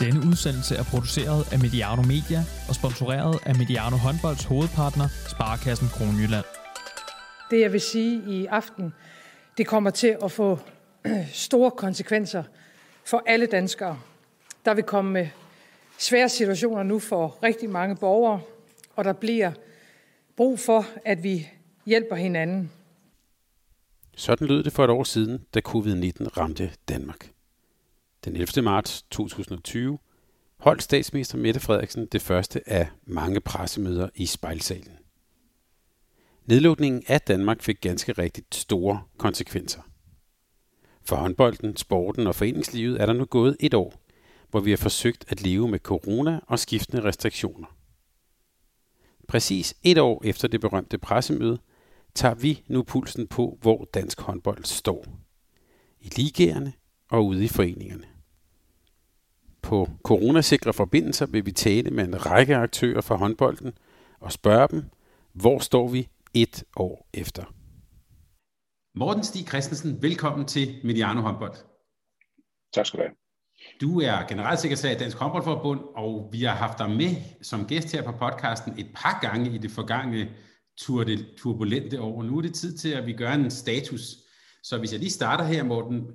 Denne udsendelse er produceret af Mediano Media og sponsoreret af Mediano Håndbolds hovedpartner, Sparkassen Kronjylland. Det jeg vil sige i aften, det kommer til at få store konsekvenser for alle danskere. Der vil komme svære situationer nu for rigtig mange borgere, og der bliver brug for, at vi hjælper hinanden. Sådan lød det for et år siden, da covid-19 ramte Danmark. Den 11. marts 2020 holdt statsminister Mette Frederiksen det første af mange pressemøder i spejlsalen. Nedlukningen af Danmark fik ganske rigtigt store konsekvenser. For håndbolden, sporten og foreningslivet er der nu gået et år, hvor vi har forsøgt at leve med corona og skiftende restriktioner. Præcis et år efter det berømte pressemøde, tager vi nu pulsen på, hvor dansk håndbold står. I ligerne og ude i foreningerne. På coronasikre forbindelser vil vi tale med en række aktører fra håndbolden og spørge dem, hvor står vi et år efter. Morten Stig Christensen, velkommen til Mediano Håndbold. Tak skal du have. Du er generalsekretær i Dansk Håndboldforbund, og vi har haft dig med som gæst her på podcasten et par gange i det forgangne turbulente år. Nu er det tid til, at vi gør en status. Så hvis jeg lige starter her, Morten,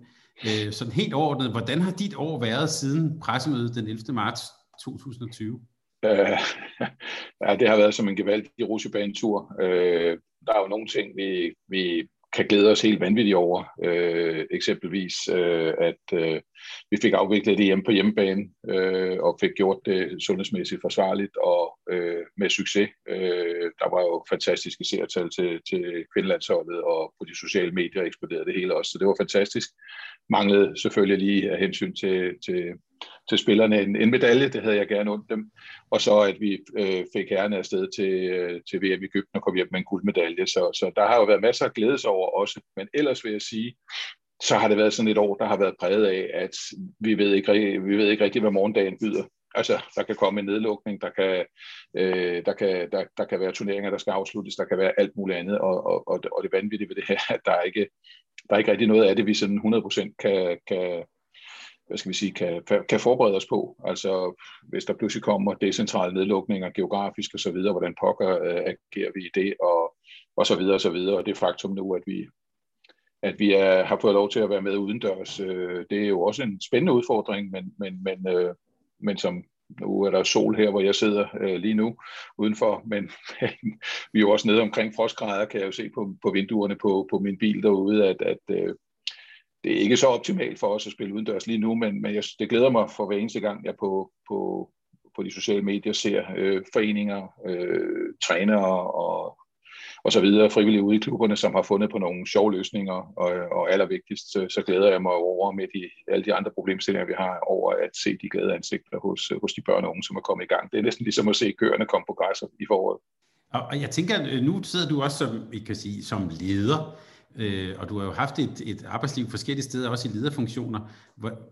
øh, sådan helt overordnet, hvordan har dit år været siden pressemødet den 11. marts 2020? Øh, ja, det har været som en gevaldig rusjebanetur. Øh, der er jo nogle ting, vi, vi kan glæde os helt vanvittigt over. Øh, eksempelvis, øh, at øh, vi fik afviklet det hjemme på hjemmebane øh, og fik gjort det sundhedsmæssigt forsvarligt og øh, med succes. Øh, der var jo fantastiske seertal til, til kvindelandsholdet, og på de sociale medier eksploderede det hele også, så det var fantastisk. Manglede selvfølgelig lige af hensyn til, til, til spillerne. En, en medalje, det havde jeg gerne ondt dem, og så at vi øh, fik herrerne afsted til, øh, til VM i Egypten og kom hjem med en guldmedalje, så, så der har jo været masser af glædes over også, men ellers vil jeg sige, så har det været sådan et år, der har været præget af, at vi ved ikke, vi ved ikke rigtig, hvad morgendagen byder. Altså, der kan komme en nedlukning, der kan, øh, der, kan, der, der kan være turneringer, der skal afsluttes, der kan være alt muligt andet, og, og, og, og det vanvittige ved det her, at der er ikke, der er ikke rigtig noget af det, vi sådan 100% kan, kan, hvad skal vi sige, kan, kan forberede os på. Altså, hvis der pludselig kommer decentrale nedlukninger, geografisk og så videre, hvordan pokker øh, agerer vi i det, og, og så videre og så videre. Og det faktum nu, at vi, at vi er, har fået lov til at være med udendørs, øh, det er jo også en spændende udfordring, men, men, men, øh, men som nu er der sol her, hvor jeg sidder øh, lige nu udenfor, men vi er jo også nede omkring frostgrader, kan jeg jo se på, på vinduerne på, på min bil derude, at, at øh, det er ikke så optimalt for os at spille udendørs lige nu, men, men jeg, det glæder mig for hver eneste gang, jeg på, på, på de sociale medier ser øh, foreninger, øh, trænere og, og så videre, frivillige ude i klubberne, som har fundet på nogle sjove løsninger, og, og allervigtigst, så, så glæder jeg mig over med de, alle de andre problemstillinger, vi har, over at se de glade ansigter hos, hos de børn og unge, som er kommet i gang. Det er næsten ligesom at se køerne komme på græsser i foråret. Og, og jeg tænker, nu sidder du også som, I kan sige, som leder, øh, og du har jo haft et, et arbejdsliv forskellige steder, også i lederfunktioner.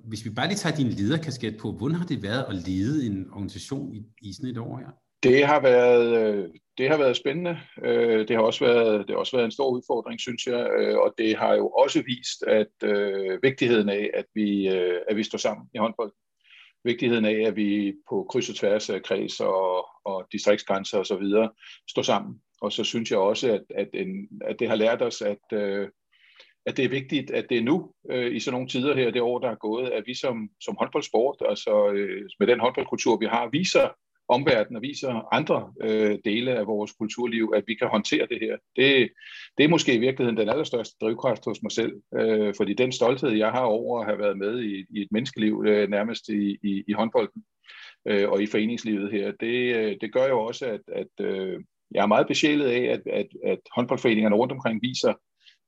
Hvis vi bare lige tager din lederkasket på, hvordan har det været at lede en organisation i, i sådan et år her? Det har været, øh, det har været spændende. Øh, det har også været, det har også været en stor udfordring, synes jeg, øh, og det har jo også vist, at øh, vigtigheden af, at vi, øh, at vi står sammen i håndbold, vigtigheden af, at vi på kryds og tværs af kreds og, og distriktsgrænser og så videre står sammen. Og så synes jeg også, at, at, en, at det har lært os, at, øh, at det er vigtigt, at det er nu, øh, i sådan nogle tider her, det år, der er gået, at vi som, som håndboldsport, altså øh, med den håndboldkultur, vi har, viser omverdenen og viser andre øh, dele af vores kulturliv, at vi kan håndtere det her. Det, det er måske i virkeligheden den allerstørste drivkraft hos mig selv, øh, fordi den stolthed, jeg har over at have været med i, i et menneskeliv, øh, nærmest i, i, i håndbolden øh, og i foreningslivet her, det, øh, det gør jo også, at, at øh, jeg er meget besjælet af, at, at, at håndboldforeningerne rundt omkring viser,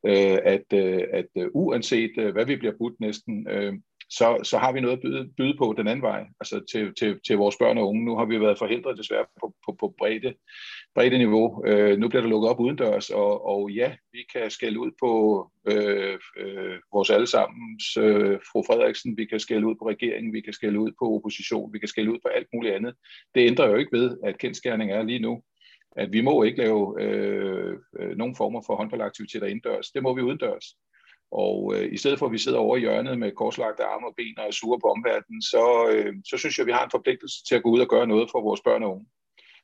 øh, at, øh, at øh, uanset øh, hvad vi bliver budt næsten, øh, så, så har vi noget at byde, byde på den anden vej, altså til, til, til vores børn og unge. Nu har vi været forhindret desværre på, på, på bredde, bredde niveau. Øh, nu bliver der lukket op udendørs, og, og ja, vi kan skælde ud på øh, øh, vores allesammens øh, fru Frederiksen, vi kan skælde ud på regeringen, vi kan skælde ud på opposition, vi kan skælde ud på alt muligt andet. Det ændrer jo ikke ved, at kendskærning er lige nu, at vi må ikke lave øh, øh, nogen former for håndboldaktiviteter indendørs. Det må vi udendørs. Og øh, i stedet for, at vi sidder over i hjørnet med korslagte arme og ben og er sure på omverdenen, så, øh, så synes jeg, at vi har en forpligtelse til at gå ud og gøre noget for vores børn og unge.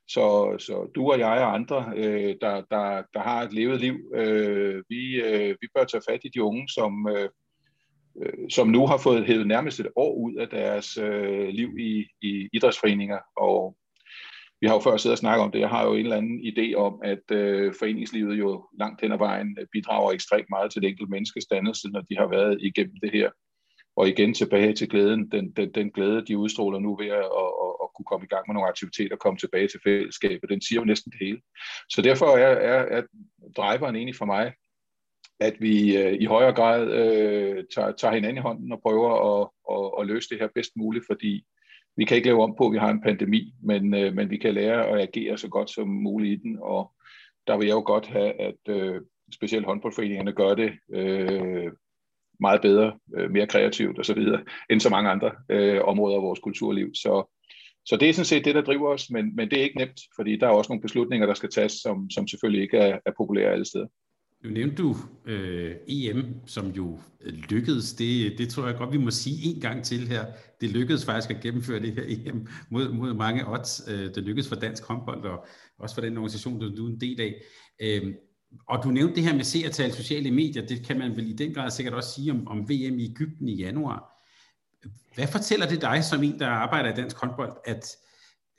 Så, så du og jeg og andre, øh, der, der, der har et levet liv, øh, vi, øh, vi bør tage fat i de unge, som, øh, øh, som nu har fået hævet nærmest et år ud af deres øh, liv i, i idrætsforeninger. Og vi har jo før siddet og snakket om det. Jeg har jo en eller anden idé om, at øh, foreningslivet jo langt hen ad vejen øh, bidrager ekstremt meget til det enkelte menneskes dannelse, når de har været igennem det her. Og igen tilbage til glæden, den, den, den glæde, de udstråler nu ved at, at, at, at kunne komme i gang med nogle aktiviteter og komme tilbage til fællesskabet, den siger jo næsten det hele. Så derfor er, er, er driveren egentlig for mig, at vi øh, i højere grad øh, tager, tager hinanden i hånden og prøver at, at, at løse det her bedst muligt, fordi vi kan ikke lave om på, at vi har en pandemi, men, øh, men vi kan lære at agere så godt som muligt i den, og der vil jeg jo godt have, at øh, specielt håndboldforeningerne gør det øh, meget bedre, øh, mere kreativt osv., end så mange andre øh, områder af vores kulturliv. Så, så det er sådan set det, der driver os, men, men det er ikke nemt, fordi der er også nogle beslutninger, der skal tages, som, som selvfølgelig ikke er, er populære alle steder. Nu nævnte du øh, EM, som jo øh, lykkedes. Det, det tror jeg godt, vi må sige en gang til her. Det lykkedes faktisk at gennemføre det her EM mod, mod mange odds. Øh, det lykkedes for dansk håndbold, og også for den organisation, du, du er en del af. Øh, og du nævnte det her med seertal sociale medier. Det kan man vel i den grad sikkert også sige om, om VM i Ægypten i januar. Hvad fortæller det dig som en, der arbejder i dansk håndbold, at øh,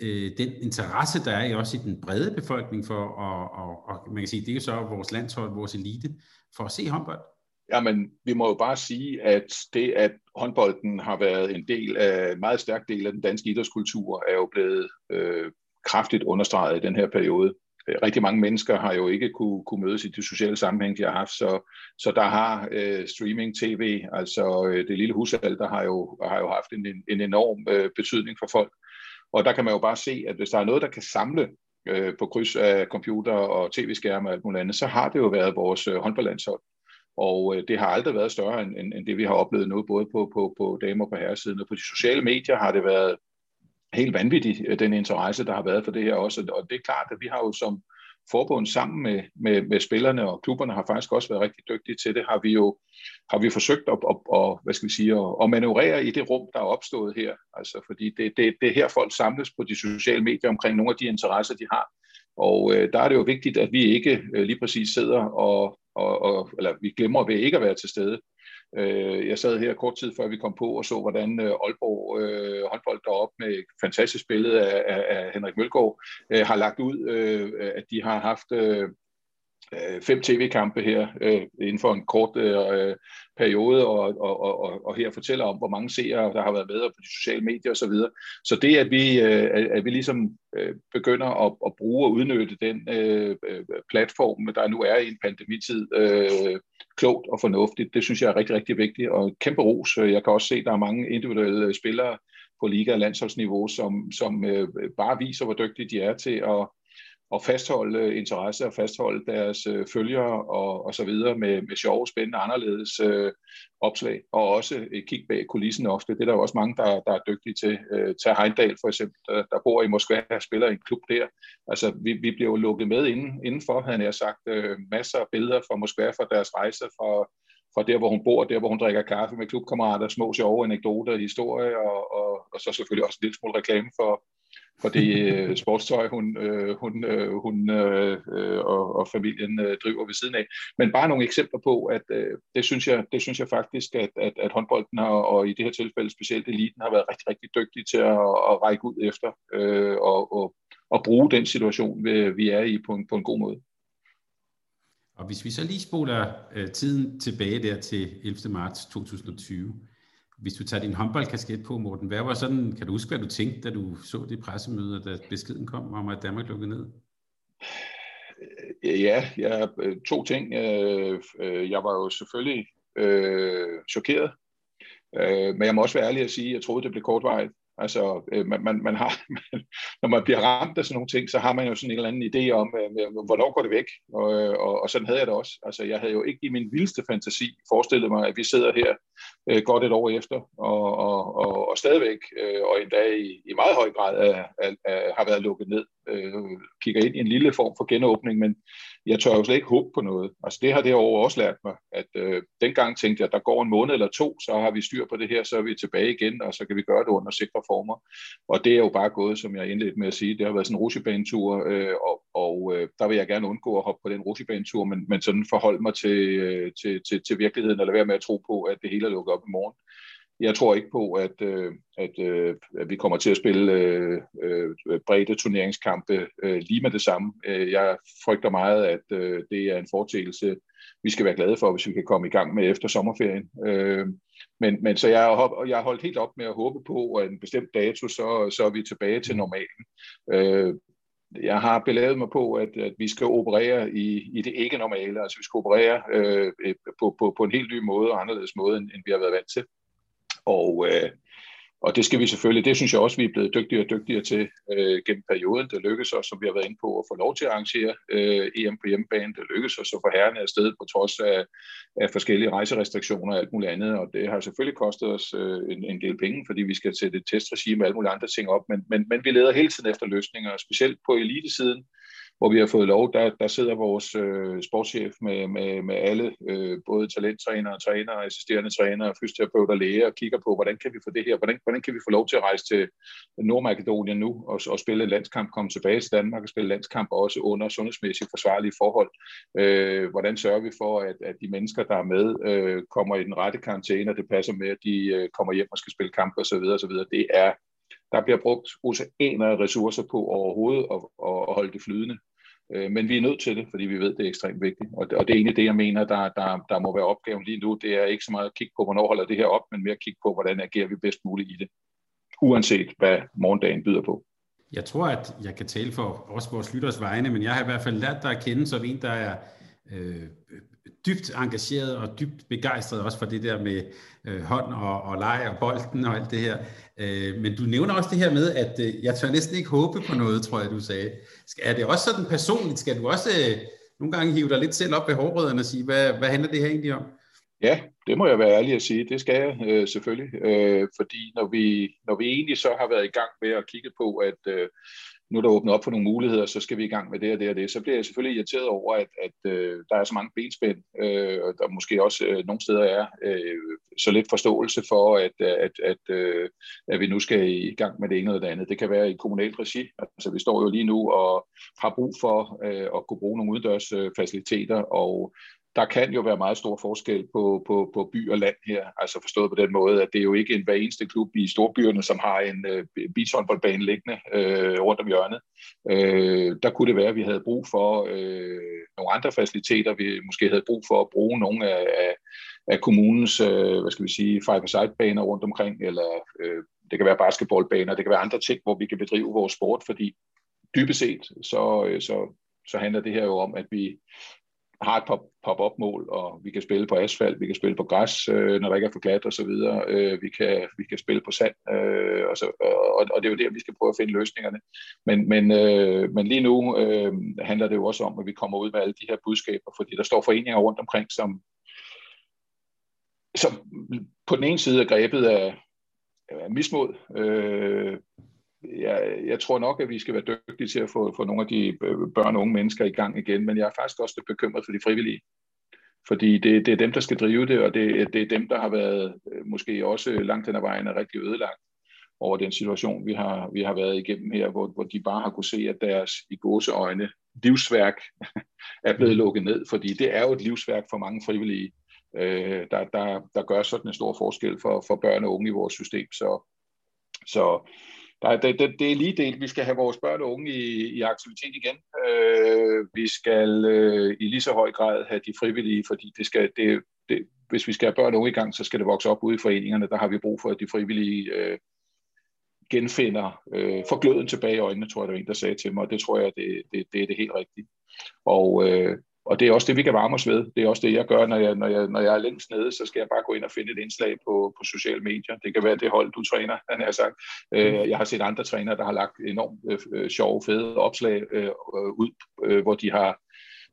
øh, den interesse, der er i også i den brede befolkning for, og, og, og man kan sige, det er jo så vores landshold, vores elite, for at se håndbold? Jamen, vi må jo bare sige, at det, at håndbolden har været en del af, en meget stærk del af den danske idrætskultur, er jo blevet øh, kraftigt understreget i den her periode. Rigtig mange mennesker har jo ikke kunne, kunne mødes i de sociale sammenhæng, de har haft, så, så der har øh, streaming, tv, altså øh, det lille husal, der har jo, har jo haft en, en enorm øh, betydning for folk. Og der kan man jo bare se, at hvis der er noget, der kan samle øh, på kryds af computer og tv-skærme og alt muligt andet, så har det jo været vores øh, håndboldlandshold. Og øh, det har aldrig været større end, end, end det, vi har oplevet nu, både på, på, på damer og på herresiden. Og på de sociale medier har det været helt vanvittigt, øh, den interesse, der har været for det her også. Og det er klart, at vi har jo som forbund sammen med, med, med spillerne og klubberne har faktisk også været rigtig dygtige til det, har vi jo har vi forsøgt at, at, at, hvad skal vi sige, at, at manøvrere i det rum, der er opstået her. Altså, fordi det, det, det er her, folk samles på de sociale medier omkring nogle af de interesser, de har. Og øh, der er det jo vigtigt, at vi ikke øh, lige præcis sidder og, og, og, eller vi glemmer ved ikke at være til stede. Øh, jeg sad her kort tid før vi kom på og så, hvordan øh, Aalborg øh, håndbold deroppe med et fantastisk billede af, af, af Henrik Mølgaard øh, har lagt ud, øh, at de har haft øh Øh, fem tv-kampe her øh, inden for en kort øh, øh periode, og, og, og, og her fortæller om, hvor mange seere der har været med på de sociale medier osv. Så, så det, at vi, øh, at vi ligesom øh, begynder at, at bruge og udnytte den øh, øh, platform, der nu er i en pandemitid, øh, klogt og fornuftigt, det synes jeg er rigtig, rigtig vigtigt, og kæmpe ros. Jeg kan også se, at der er mange individuelle spillere på liga- og landsholdsniveau, som, som øh, bare viser, hvor dygtige de er til at at fastholde øh, interesse og fastholde deres øh, følgere og, og så videre med, med sjove, spændende, anderledes øh, opslag, og også et kig bag kulissen ofte. Det er der jo også mange, der, der er dygtige til. Øh, Tag Heindal for eksempel, der, der bor i Moskva og spiller i en klub der. Altså, vi, vi bliver jo lukket med inden, indenfor, havde har sagt, øh, masser af billeder fra Moskva, fra deres rejser, fra, fra der, hvor hun bor, der, hvor hun drikker kaffe med klubkammerater, små sjove anekdoter, historie, og, og, og så selvfølgelig også en lille smule reklame for, for det øh, sportstøj, hun, øh, hun, øh, hun øh, og, og familien øh, driver ved siden af. Men bare nogle eksempler på, at øh, det, synes jeg, det synes jeg faktisk, at, at, at håndbolden har, og i det her tilfælde specielt eliten, har været rigtig, rigtig dygtig til at, at række ud efter øh, og, og, og bruge den situation, vi, vi er i på en, på en god måde. Og hvis vi så lige spoler øh, tiden tilbage der til 11. marts 2020, hvis du tager din håndboldkasket på, Morten, hvad var sådan, kan du huske, hvad du tænkte, da du så det pressemøde, da beskeden kom om, at Danmark lukkede ned? Ja, jeg, to ting. Øh, øh, jeg var jo selvfølgelig øh, chokeret, øh, men jeg må også være ærlig at sige, at jeg troede, det blev kortvarigt. Altså, øh, man, man, man har, man, når man bliver ramt af sådan nogle ting, så har man jo sådan en eller anden idé om, øh, hvornår går det væk? Og, øh, og, og sådan havde jeg det også. Altså, jeg havde jo ikke i min vildeste fantasi forestillet mig, at vi sidder her øh, godt et år efter, og, og, og, og stadigvæk, øh, og endda i, i meget høj grad er, er, er, har været lukket ned. Øh, kigger ind i en lille form for genåbning, men, jeg tør jo slet ikke håbe på noget. Altså det har det år også lært mig, at øh, dengang tænkte jeg, at der går en måned eller to, så har vi styr på det her, så er vi tilbage igen, og så kan vi gøre det under sikre former. Og det er jo bare gået, som jeg indledte med at sige, det har været sådan en rusjebanetur, øh, og, og øh, der vil jeg gerne undgå at hoppe på den rusjebanetur, men, men sådan forholde mig til, øh, til, til, til virkeligheden, eller være med at tro på, at det hele er lukket op i morgen jeg tror ikke på, at, øh, at, øh, at vi kommer til at spille øh, øh, brede turneringskampe øh, lige med det samme. Øh, jeg frygter meget, at øh, det er en fortælelse, vi skal være glade for, hvis vi kan komme i gang med efter sommerferien. Øh, men, men så jeg har, jeg har holdt helt op med at håbe på, at en bestemt dato, så, så er vi tilbage til normalen. Øh, jeg har belaget mig på, at, at vi skal operere i, i det ikke normale, altså vi skal operere øh, på, på, på en helt ny måde og anderledes måde, end, end vi har været vant til. Og, øh, og det skal vi selvfølgelig, det synes jeg også, vi er blevet dygtigere og dygtigere til øh, gennem perioden. Det lykkedes os, som vi har været inde på, at få lov til at arrangere øh, EM på hjemmebane. Det lykkedes os at få herrene afsted på trods af, af forskellige rejserestriktioner og alt muligt andet. Og det har selvfølgelig kostet os øh, en, en del penge, fordi vi skal sætte et testregime og alle mulige andre ting op. Men, men, men vi leder hele tiden efter løsninger, specielt på elitesiden hvor vi har fået lov, der, der sidder vores øh, sportschef med, med, med alle, øh, både talenttrænere, trænere, assisterende trænere, fysioterapeuter, læger, og kigger på, hvordan kan vi få det her, hvordan, hvordan kan vi få lov til at rejse til Nordmakedonien nu og, og spille en landskamp, komme tilbage til Danmark og spille landskamp også under sundhedsmæssigt forsvarlige forhold. Øh, hvordan sørger vi for, at, at de mennesker, der er med, øh, kommer i den rette karantæne, og det passer med, at de øh, kommer hjem og skal spille kamp osv. osv. Det er der bliver brugt oceaner af ressourcer på overhovedet at, at holde det flydende. Øh, men vi er nødt til det, fordi vi ved, det er ekstremt vigtigt. Og og det er egentlig det, jeg mener, der, der, der må være opgaven lige nu. Det er ikke så meget at kigge på, hvornår holder det her op, men mere at kigge på, hvordan agerer vi bedst muligt i det. Uanset hvad morgendagen byder på. Jeg tror, at jeg kan tale for også vores lytters vegne, men jeg har i hvert fald lært dig at kende som en, der er øh, dybt engageret og dybt begejstret også for det der med øh, hånd og, og leg og bolden og alt det her. Øh, men du nævner også det her med, at øh, jeg tør næsten ikke håbe på noget, tror jeg, du sagde. Er det også sådan personligt? Skal du også øh, nogle gange hive dig lidt selv op ved hårrødderne og sige, hvad, hvad handler det her egentlig om? Ja, det må jeg være ærlig at sige. Det skal jeg øh, selvfølgelig. Øh, fordi når vi, når vi egentlig så har været i gang med at kigge på, at øh, nu er der åbnet op for nogle muligheder, så skal vi i gang med det og det og det, så bliver jeg selvfølgelig irriteret over, at, at øh, der er så mange benspænd, øh, og der måske også øh, nogle steder er øh, så lidt forståelse for, at, at, at, øh, at vi nu skal i gang med det ene eller det andet. Det kan være i kommunalt regi. Altså vi står jo lige nu og har brug for øh, at kunne bruge nogle udendørs øh, faciliteter, og der kan jo være meget stor forskel på, på, på by og land her, altså forstået på den måde, at det er jo ikke en hver eneste klub i storbyerne, som har en øh, beachhåndboldbane liggende øh, rundt om hjørnet. Øh, der kunne det være, at vi havde brug for øh, nogle andre faciliteter, vi måske havde brug for at bruge nogle af, af, af kommunens, øh, hvad skal vi sige, five-a-side-baner rundt omkring, eller øh, det kan være basketballbaner, det kan være andre ting, hvor vi kan bedrive vores sport, fordi dybest set, så, øh, så, så handler det her jo om, at vi har et pop-up-mål, og vi kan spille på asfalt, vi kan spille på græs, øh, når der ikke er for glat og så videre. Øh, vi, kan, vi kan spille på sand, øh, og, så, og, og det er jo der, vi skal prøve at finde løsningerne. Men, men, øh, men lige nu øh, handler det jo også om, at vi kommer ud med alle de her budskaber, fordi der står foreninger rundt omkring, som, som på den ene side er grebet af, af mismod, øh, jeg, jeg tror nok, at vi skal være dygtige til at få, få nogle af de børn og unge mennesker i gang igen, men jeg er faktisk også lidt bekymret for de frivillige. Fordi det, det er dem, der skal drive det, og det, det er dem, der har været øh, måske også langt hen ad vejen er rigtig ødelagt over den situation, vi har, vi har været igennem her, hvor, hvor de bare har kunne se, at deres i gåseøjne livsværk er blevet lukket ned, fordi det er jo et livsværk for mange frivillige, øh, der, der, der gør sådan en stor forskel for, for børn og unge i vores system. Så, så der, det, det, det er lige delt. Vi skal have vores børn og unge i, i aktivitet igen. Øh, vi skal øh, i lige så høj grad have de frivillige, fordi det skal, det, det, hvis vi skal have børn og unge i gang, så skal det vokse op ude i foreningerne. Der har vi brug for, at de frivillige øh, genfinder, øh, får gløden tilbage i øjnene, tror jeg, der var en, der sagde til mig, og det tror jeg, det, det, det er det helt rigtige. Og, øh, og det er også det, vi kan varme os ved. Det er også det, jeg gør, når jeg, når jeg, når jeg er længst nede, så skal jeg bare gå ind og finde et indslag på, på sociale medier. Det kan være det hold, du træner, han har sagt. Øh, jeg har set andre trænere, der har lagt enormt øh, sjove, fede opslag øh, ud, øh, hvor de har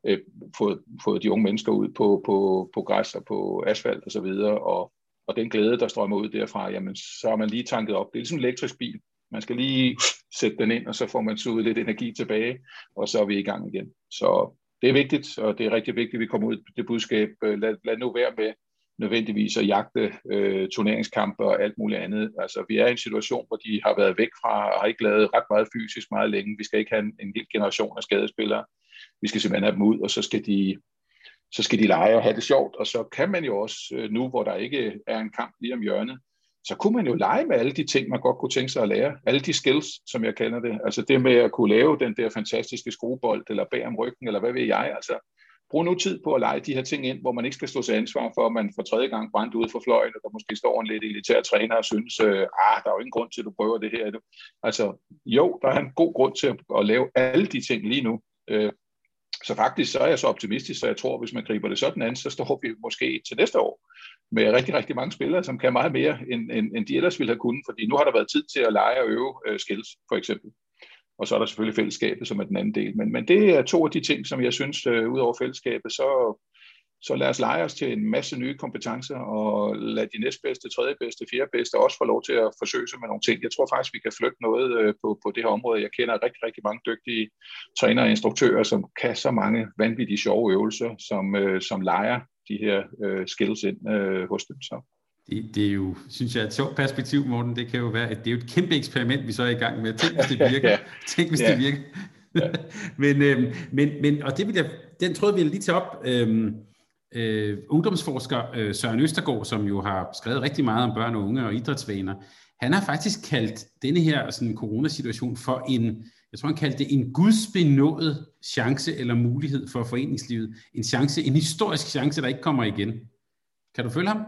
øh, fået, fået de unge mennesker ud på, på, på græs og på asfalt og så videre, og, og den glæde, der strømmer ud derfra, jamen, så er man lige tanket op. Det er ligesom en elektrisk bil. Man skal lige sætte den ind, og så får man suget lidt energi tilbage, og så er vi i gang igen. Så det er vigtigt, og det er rigtig vigtigt, at vi kommer ud med det budskab. Øh, lad, lad nu være med nødvendigvis at jagte øh, turneringskampe og alt muligt andet. Altså, vi er i en situation, hvor de har været væk fra og har ikke lavet ret meget fysisk meget længe. Vi skal ikke have en, en hel generation af skadespillere. Vi skal simpelthen have dem ud, og så skal de så skal de lege og have det sjovt, og så kan man jo også øh, nu, hvor der ikke er en kamp lige om hjørnet, så kunne man jo lege med alle de ting, man godt kunne tænke sig at lære. Alle de skills, som jeg kender det. Altså det med at kunne lave den der fantastiske skruebold, eller bag om ryggen, eller hvad ved jeg. Altså brug nu tid på at lege de her ting ind, hvor man ikke skal stå til ansvar for, at man for tredje gang brændte ud for fløjen, og der måske står en lidt elitær træner og synes, øh, ah, der er jo ingen grund til, at du prøver det her. Altså jo, der er en god grund til at, lave alle de ting lige nu. Øh, så faktisk så er jeg så optimistisk, så jeg tror, hvis man griber det sådan an, så står vi måske til næste år med rigtig, rigtig mange spillere, som kan meget mere, end, end, end de ellers ville have kunnet, fordi nu har der været tid til at lege og øve øh, skills, for eksempel. Og så er der selvfølgelig fællesskabet, som er den anden del. Men, men det er to af de ting, som jeg synes, øh, ud over fællesskabet, så, så lad os lege os til en masse nye kompetencer, og lad de næstbedste, tredje bedste, fjerde bedste også få lov til at forsøge sig med nogle ting. Jeg tror faktisk, vi kan flytte noget uh, på, på det her område. Jeg kender rigtig, rigtig mange dygtige trænere og instruktører, som kan så mange vanvittige sjove øvelser, som, uh, som leger de her øh, skills ind øh, hos dem. Så. Det, det er jo, synes jeg, et sjovt perspektiv, Morten. Det kan jo være, at det er jo et kæmpe eksperiment, vi så er i gang med. Tænk, hvis det virker. ja. Tænk, hvis ja. det virker. Ja. men, øh, men, men, og det vil jeg, den tråd vil jeg lige tage op. Øh, øh, ungdomsforsker øh, Søren Østergaard, som jo har skrevet rigtig meget om børn og unge og idrætsvaner, han har faktisk kaldt denne her sådan, coronasituation for en, jeg tror han kaldte det en gudsbenået chance eller mulighed for foreningslivet. En chance, en historisk chance, der ikke kommer igen. Kan du følge ham?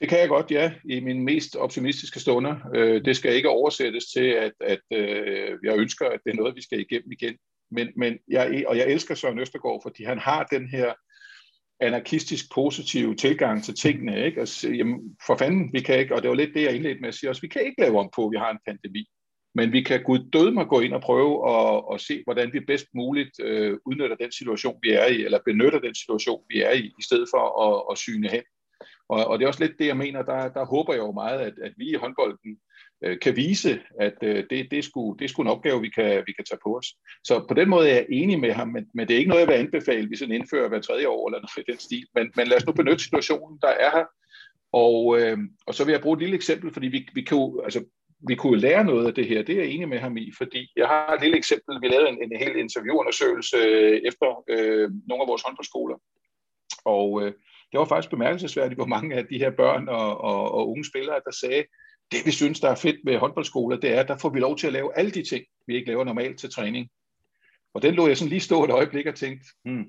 Det kan jeg godt, ja, i min mest optimistiske stunder. Øh, det skal ikke oversættes til, at, at øh, jeg ønsker, at det er noget, vi skal igennem igen. Men, men jeg, og jeg elsker Søren Østergaard, fordi han har den her anarkistisk positive tilgang til tingene. Ikke? Og sige, jamen, for fanden, vi kan ikke, og det var lidt det, jeg indledte med at sige også, vi kan ikke lave om på, at vi har en pandemi. Men vi kan gud død mig gå ind og prøve at, at se, hvordan vi bedst muligt øh, udnytter den situation, vi er i, eller benytter den situation, vi er i, i stedet for at, at syne hen. Og, og det er også lidt det, jeg mener, der, der håber jeg jo meget, at, at vi i håndbolden øh, kan vise, at øh, det, det, er sgu, det er sgu en opgave, vi kan, vi kan tage på os. Så på den måde er jeg enig med ham, men, men det er ikke noget, jeg vil anbefale, vi sådan indfører hver tredje år eller noget i den stil. Men, men lad os nu benytte situationen, der er her, og, øh, og så vil jeg bruge et lille eksempel, fordi vi, vi kan jo, altså, vi kunne lære noget af det her. Det er jeg enig med ham i, fordi jeg har et lille eksempel. Vi lavede en, en hel interviewundersøgelse øh, efter øh, nogle af vores håndboldskoler. Og øh, det var faktisk bemærkelsesværdigt, hvor mange af de her børn og, og, og unge spillere, der sagde, det vi synes, der er fedt med håndboldskoler, det er, at der får vi lov til at lave alle de ting, vi ikke laver normalt til træning. Og den lå jeg sådan lige stå et øjeblik og tænkte, hmm,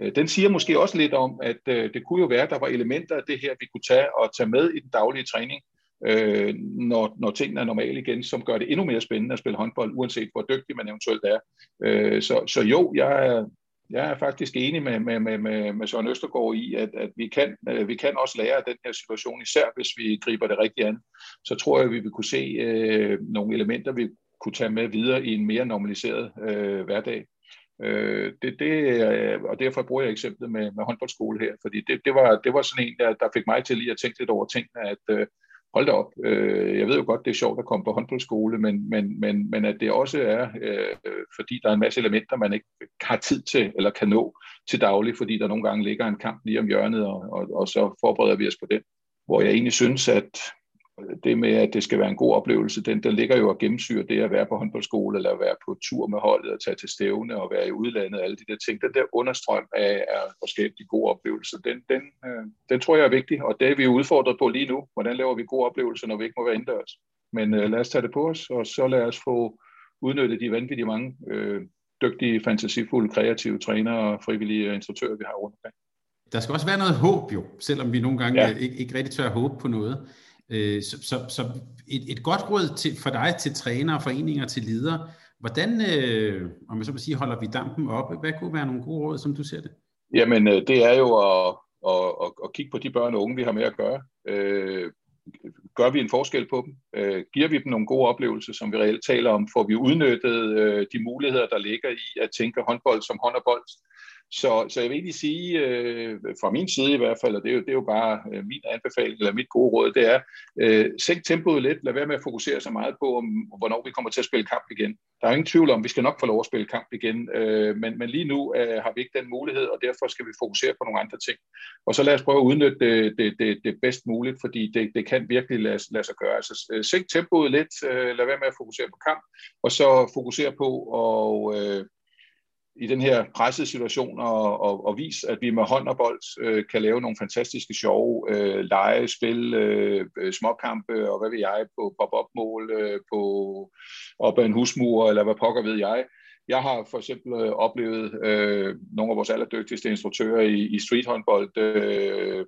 øh, den siger måske også lidt om, at øh, det kunne jo være, at der var elementer af det her, vi kunne tage og tage med i den daglige træning, øh, når, når tingene er normale igen, som gør det endnu mere spændende at spille håndbold, uanset hvor dygtig man eventuelt er. Øh, så, så jo, jeg er, jeg er faktisk enig med, med, med, med, med Søren Østergaard i, at, at vi, kan, øh, vi kan også lære af den her situation, især hvis vi griber det rigtigt an. Så tror jeg, at vi vil kunne se øh, nogle elementer, vi kunne tage med videre i en mere normaliseret øh, hverdag. Øh, det, det, øh, og derfor bruger jeg eksemplet med, med håndboldskole her, fordi det, det, var, det var sådan en, der, der fik mig til lige at tænke lidt over tingene, at øh, hold da op, øh, jeg ved jo godt, det er sjovt at komme på håndboldskole, men, men, men, men at det også er, øh, fordi der er en masse elementer, man ikke har tid til eller kan nå til daglig, fordi der nogle gange ligger en kamp lige om hjørnet, og, og, og så forbereder vi os på den. Hvor jeg egentlig synes, at det med, at det skal være en god oplevelse, den der ligger jo og gennemsyrer det at være på håndboldskole, eller være på tur med holdet, og tage til stævne, og være i udlandet, alle de der ting. Den der understrøm af, af at skabe de gode oplevelser, den, den, øh, den tror jeg er vigtig, og det er vi udfordret på lige nu. Hvordan laver vi gode oplevelser, når vi ikke må være indendørs? Men øh, lad os tage det på os, og så lad os få udnyttet de vanvittige mange øh, dygtige, fantasifulde, kreative trænere og frivillige instruktører, vi har rundt omkring. Der skal også være noget håb jo, selvom vi nogle gange ja. ikke, ikke rigtig tør at håbe på noget. Øh, så, så, så et, et godt råd til, for dig til trænere, foreninger, til ledere. Hvordan, øh, om jeg så vil sige, holder vi dampen oppe? Hvad kunne være nogle gode råd, som du ser det? Jamen, øh, det er jo at, at, at, at kigge på de børn og unge, vi har med at gøre. Øh, gør vi en forskel på dem? Øh, giver vi dem nogle gode oplevelser, som vi reelt taler om? Får vi udnyttet øh, de muligheder, der ligger i at tænke håndbold som hånd og bold? Så, så jeg vil egentlig sige, øh, fra min side i hvert fald, og det er jo, det er jo bare øh, min anbefaling, eller mit gode råd, det er, øh, sænk tempoet lidt, lad være med at fokusere så meget på, om, hvornår vi kommer til at spille kamp igen. Der er ingen tvivl om, vi skal nok få lov at spille kamp igen, øh, men, men lige nu øh, har vi ikke den mulighed, og derfor skal vi fokusere på nogle andre ting. Og så lad os prøve at udnytte det, det, det, det bedst muligt, fordi det, det kan virkelig lade, lade sig gøre. Altså, øh, sænk tempoet lidt, øh, lad være med at fokusere på kamp, og så fokusere på at øh, i den her pressede situation og, og, og vise, at vi med hånd og bold øh, kan lave nogle fantastiske sjove øh, lege, spil, øh, øh, småkampe og hvad ved jeg, på pop-up-mål, øh, på op ad en husmur, eller hvad pokker ved jeg. Jeg har for eksempel øh, oplevet øh, nogle af vores allerdygtigste instruktører i, i streethåndbold øh,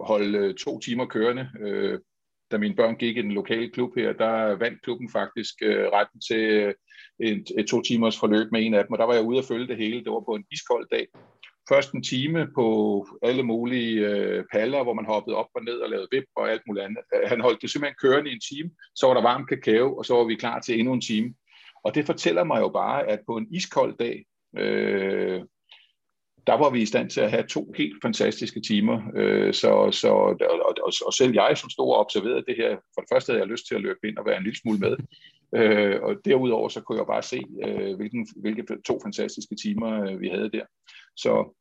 holde øh, to timer kørende. Øh, da mine børn gik i den lokale klub her, der vandt klubben faktisk øh, retten til øh, et, et to timers forløb med en af dem, og der var jeg ude at følge det hele. Det var på en iskold dag. Først en time på alle mulige øh, paller, hvor man hoppede op og ned og lavede vip og alt muligt andet. Han holdt det simpelthen kørende i en time, så var der varm kakao, og så var vi klar til endnu en time. Og det fortæller mig jo bare, at på en iskold dag, øh, der var vi i stand til at have to helt fantastiske timer. Øh, så, så, og, og, og selv jeg, som stod og observerede det her, for det første havde jeg lyst til at løbe ind og være en lille smule med. Øh, og derudover så kunne jeg bare se, øh, hvilken, hvilke to fantastiske timer øh, vi havde der. Så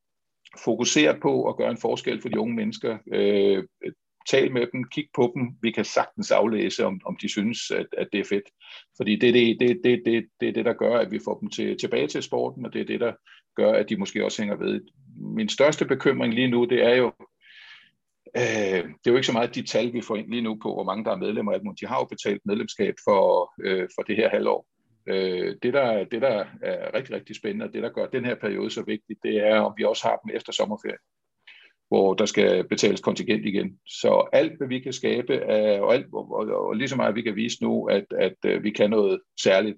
fokusere på at gøre en forskel for de unge mennesker. Øh, tal med dem, kig på dem. Vi kan sagtens aflæse, om, om de synes, at, at det er fedt. Fordi det er det, det, det, det, det, er det, der gør, at vi får dem til, tilbage til sporten, og det er det, der gør, at de måske også hænger ved. Min største bekymring lige nu, det er jo, øh, det er jo ikke så meget de tal, vi får ind lige nu på, hvor mange der er medlemmer af dem. De har jo betalt medlemskab for, øh, for det her halvår. Øh, det, der, det, der er rigtig, rigtig spændende, og det, der gør den her periode så vigtig, det er, om vi også har dem efter sommerferien hvor der skal betales kontingent igen. Så alt, hvad vi kan skabe, og, alt, og, og, og lige så meget, vi kan vise nu, at, at, at vi kan noget særligt,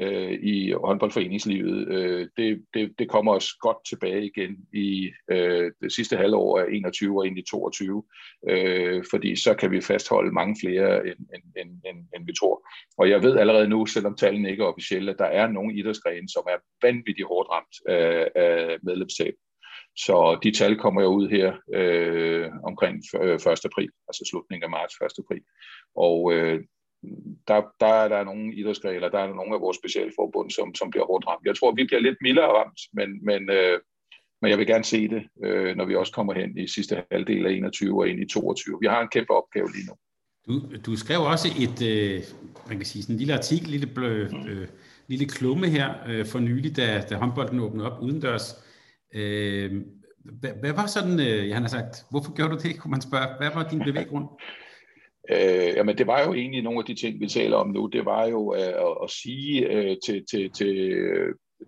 øh, i håndboldforeningslivet. Øh, det, det, det kommer os godt tilbage igen i øh, det sidste halvår af 21 og ind i 22, øh, fordi så kan vi fastholde mange flere, end, end, end, end, end vi tror. Og jeg ved allerede nu, selvom tallene ikke er officielle, at der er nogle idrætsgrene, som er vanvittigt hårdt ramt af, af medlemstab. Så de tal kommer jo ud her øh, omkring 1. april, altså slutningen af marts 1. april. Og øh, der, der er der nogle idrætsgrene, der er nogle af vores specialforbund, som, som bliver hårdt ramt. Jeg tror, vi bliver lidt mildere ramt, men, men, øh, men jeg vil gerne se det, øh, når vi også kommer hen i sidste halvdel af 21 og ind i 22. Vi har en kæmpe opgave lige nu. Du, du skrev også et, øh, man kan sige, sådan en lille artikel, lille, blø, øh, lille klumme her øh, for nylig, da, da håndbolden åbnede op udendørs. Øh, hvad, hvad var sådan, øh, han har sagt, hvorfor gjorde du det, kunne man spørge. Hvad var din bevæggrund? Øh, jamen det var jo egentlig nogle af de ting, vi taler om nu. Det var jo øh, at, at sige øh, til, til, til,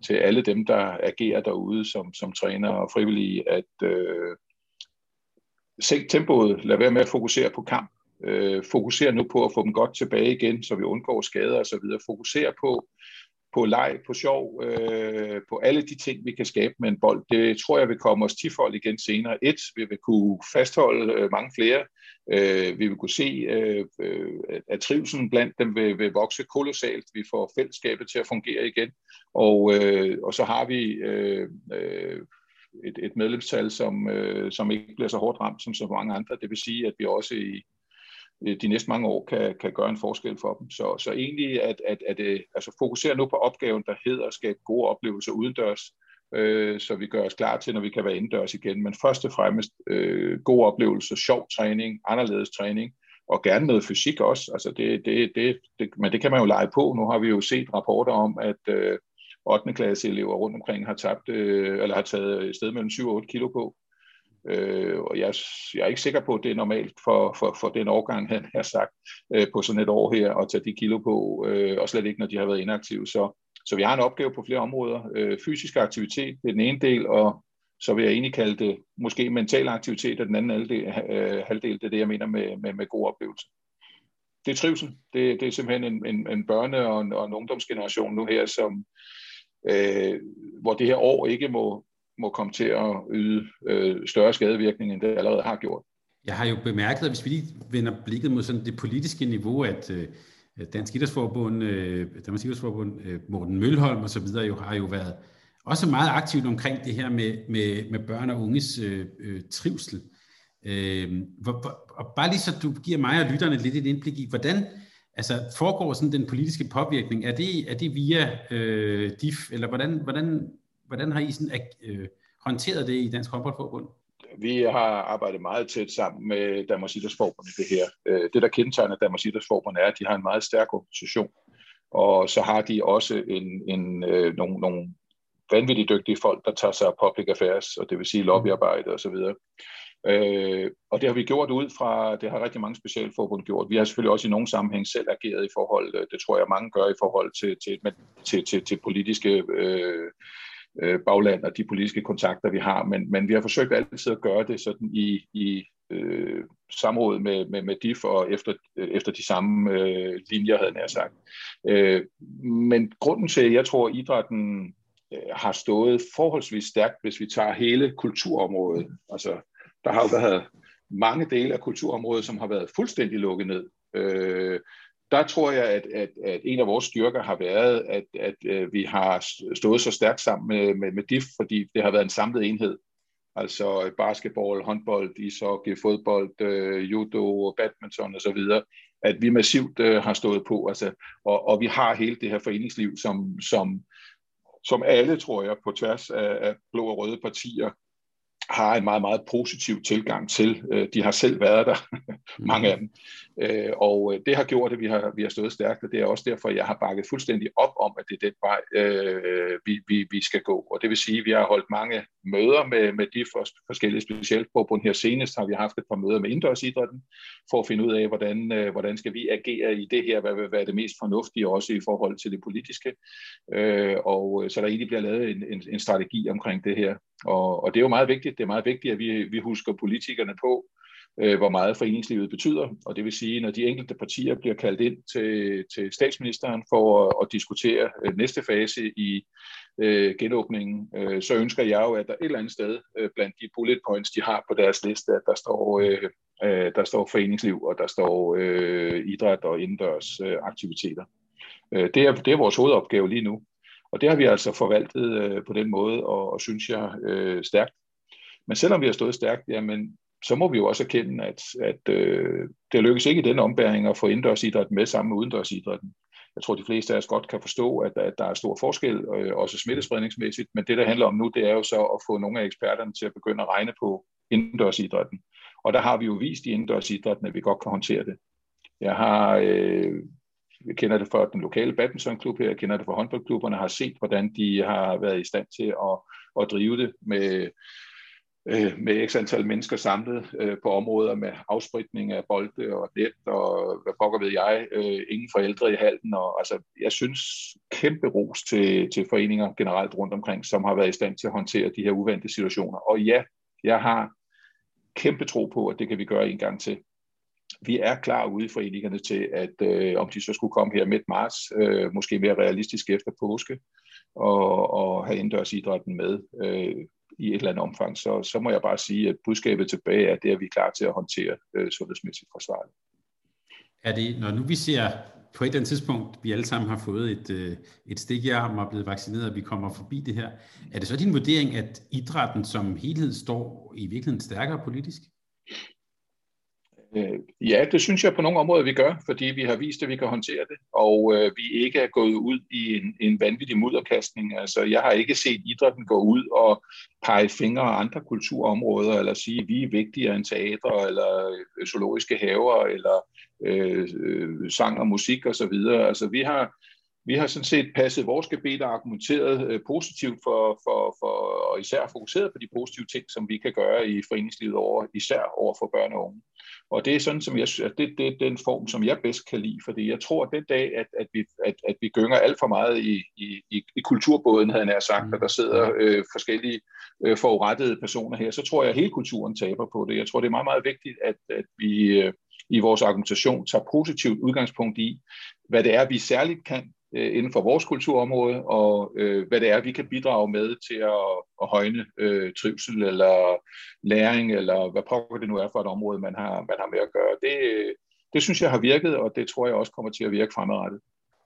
til alle dem, der agerer derude som, som træner og frivillige, at øh, sænk tempoet. Lad være med at fokusere på kamp. Øh, fokuser nu på at få dem godt tilbage igen, så vi undgår skader osv. Fokuser på på leg, på sjov, øh, på alle de ting, vi kan skabe med en bold. Det tror jeg vil komme os tifold igen senere. Et, vi vil kunne fastholde øh, mange flere. Øh, vi vil kunne se, øh, øh, at trivselen blandt dem vil, vil vokse kolossalt. Vi får fællesskabet til at fungere igen. Og, øh, og så har vi øh, øh, et, et medlemstal, som, øh, som ikke bliver så hårdt ramt som så mange andre. Det vil sige, at vi også i Øh, de næste mange år kan, kan gøre en forskel for dem. Så, så egentlig at, at, at, at altså fokusere nu på opgaven, der hedder at skabe gode oplevelser udendørs, øh, så vi gør os klar til, når vi kan være indendørs igen. Men først og fremmest øh, gode oplevelser, sjov træning, anderledes træning, og gerne noget fysik også. Altså det, det, det, det, men det kan man jo lege på. Nu har vi jo set rapporter om, at øh, 8. klasse elever rundt omkring har tabt, øh, eller har taget et sted mellem 7 og 8 kilo på. Øh, og jeg, jeg er ikke sikker på, at det er normalt for, for, for den årgang, han har sagt, øh, på sådan et år her, at tage de kilo på, øh, og slet ikke, når de har været inaktive. Så, så vi har en opgave på flere områder. Øh, fysisk aktivitet det er den ene del, og så vil jeg egentlig kalde det måske mental aktivitet, og den anden halvdel, øh, halvdel det er det, jeg mener med, med, med god oplevelse. Det er trivsel. Det, det er simpelthen en, en, en børne- og en, og en ungdomsgeneration nu her, som, øh, hvor det her år ikke må, må komme til at yde øh, større skadevirkning, end det allerede har gjort. Jeg har jo bemærket, at hvis vi lige vender blikket mod sådan det politiske niveau, at øh, Dansk Idrætsforbund, øh, Dansk Idrætsforbund, øh, Morten Mølholm og så videre jo har jo været også meget aktivt omkring det her med, med, med børn og unges øh, øh, trivsel. Øh, hvor, hvor, og bare lige så du giver mig og lytterne lidt et indblik i, hvordan altså, foregår sådan den politiske påvirkning? Er det, er det via øh, DIF, eller hvordan, hvordan, hvordan har I sådan, øh, håndteret det i Dansk Håndboldforbund? Vi har arbejdet meget tæt sammen med Danmarks Idrætsforbund i det her. Øh, det, der kendetegner Danmarks Idrætsforbund, er, at de har en meget stærk organisation. Og så har de også en, en, øh, nogle, nogle vanvittigt dygtige folk, der tager sig af public affairs, og det vil sige lobbyarbejde osv. Øh, og det har vi gjort ud fra, det har rigtig mange specialforbund gjort. Vi har selvfølgelig også i nogle sammenhæng selv ageret i forhold, øh, det tror jeg mange gør i forhold til, til, til, til, til politiske øh, øh, bagland og de politiske kontakter, vi har. Men, men vi har forsøgt altid at gøre det sådan i, i øh, samråd med, med, med DIF og efter, øh, efter de samme øh, linjer, havde jeg sagt. Øh, men grunden til, at jeg tror, at idrætten øh, har stået forholdsvis stærkt, hvis vi tager hele kulturområdet. Altså, der har jo været mange dele af kulturområdet, som har været fuldstændig lukket ned. Øh, der tror jeg, at, at, at en af vores styrker har været, at, at, at vi har stået så stærkt sammen med, med, med DIF, fordi det har været en samlet enhed. Altså basketball, håndbold, ishockey, fodbold, øh, judo, badminton osv., at vi massivt øh, har stået på. Altså, og, og vi har hele det her foreningsliv, som, som, som alle, tror jeg, på tværs af, af blå og røde partier har en meget, meget positiv tilgang til. Øh, de har selv været der, mange af dem. Øh, og øh, det har gjort, at vi har, vi har stået stærkt, og det er også derfor, jeg har bakket fuldstændig op om, at det er den vej, vi, vi, vi skal gå. Og det vil sige, at vi har holdt mange møder med, med de forskellige specialforbund. Her senest har vi haft et par møder med indendørsidrætten, for at finde ud af, hvordan, hvordan skal vi agere i det her, hvad vil være det mest fornuftige, også i forhold til det politiske. Og så der egentlig bliver lavet en, en, en strategi omkring det her. Og, og det er jo meget vigtigt. Det er meget vigtigt, at vi, vi husker politikerne på, øh, hvor meget foreningslivet betyder. Og det vil sige, når de enkelte partier bliver kaldt ind til, til statsministeren for at, at diskutere øh, næste fase i øh, genåbningen, øh, så ønsker jeg jo, at der et eller andet sted øh, blandt de bullet points, de har på deres liste, at der står, øh, øh, der står foreningsliv, og der står øh, idræt og indendørs øh, aktiviteter. Øh, det, er, det er vores hovedopgave lige nu. Og det har vi altså forvaltet øh, på den måde, og, og synes jeg øh, stærkt. Men selvom vi har stået stærkt, jamen, så må vi jo også erkende, at, at øh, det lykkes ikke i den ombæring at få indendørsidrætten med sammen med udendørsidrætten. Jeg tror, de fleste af os godt kan forstå, at, at der er stor forskel, øh, også smittespredningsmæssigt, men det, der handler om nu, det er jo så at få nogle af eksperterne til at begynde at regne på indendørsidrætten. Og der har vi jo vist i indendørsidrætten, at vi godt kan håndtere det. Jeg har øh, jeg kender det fra den lokale badmintonklub her, jeg kender det fra håndboldklubberne, har set, hvordan de har været i stand til at, at drive det med, øh, med x antal mennesker samlet øh, på områder med afspritning af bolde og net og hvad pokker ved jeg, øh, ingen forældre i halden. Og, altså, jeg synes kæmpe ros til, til foreninger generelt rundt omkring, som har været i stand til at håndtere de her uventede situationer. Og ja, jeg har kæmpe tro på, at det kan vi gøre en gang til vi er klar ude i foreningerne til, at øh, om de så skulle komme her midt marts, øh, måske mere realistisk efter påske, og, og have indendørsidrætten med øh, i et eller andet omfang, så, så må jeg bare sige, at budskabet tilbage er, at det er vi klar til at håndtere øh, sundhedsmæssigt forsvarligt. Er det, når nu vi ser på et eller andet tidspunkt, vi alle sammen har fået et, øh, et stik i armen og er blevet vaccineret, og vi kommer forbi det her, er det så din vurdering, at idrætten som helhed står i virkeligheden stærkere politisk? Øh, ja, det synes jeg på nogle områder, vi gør, fordi vi har vist, at vi kan håndtere det, og øh, vi ikke er gået ud i en, en vanvittig mudderkastning. Altså, jeg har ikke set idrætten gå ud og pege fingre af andre kulturområder, eller sige, at vi er vigtigere end teater, eller øh, zoologiske haver, eller øh, øh, sang og musik osv. Altså, vi har, vi har sådan set passet vores gebet og argumenteret øh, positivt for, for, for, og især fokuseret på de positive ting, som vi kan gøre i foreningslivet over, især over for børn og unge. Og det er sådan, som jeg, at det, det er den form, som jeg bedst kan lide, fordi jeg tror, at den dag, at, at, vi, at, at vi gynger alt for meget i, i, i, i kulturbåden, havde jeg sagt, mm. at der sidder øh, forskellige øh, forurettede personer her, så tror jeg, at hele kulturen taber på det. Jeg tror, det er meget, meget vigtigt, at, at vi øh, i vores argumentation tager positivt udgangspunkt i, hvad det er, vi særligt kan øh, inden for vores kulturområde, og øh, hvad det er, vi kan bidrage med til at, at højne øh, trivsel eller læring, eller hvad pokker det nu er for et område, man har, man har med at gøre. Det, øh, det synes jeg har virket, og det tror jeg også kommer til at virke fremadrettet.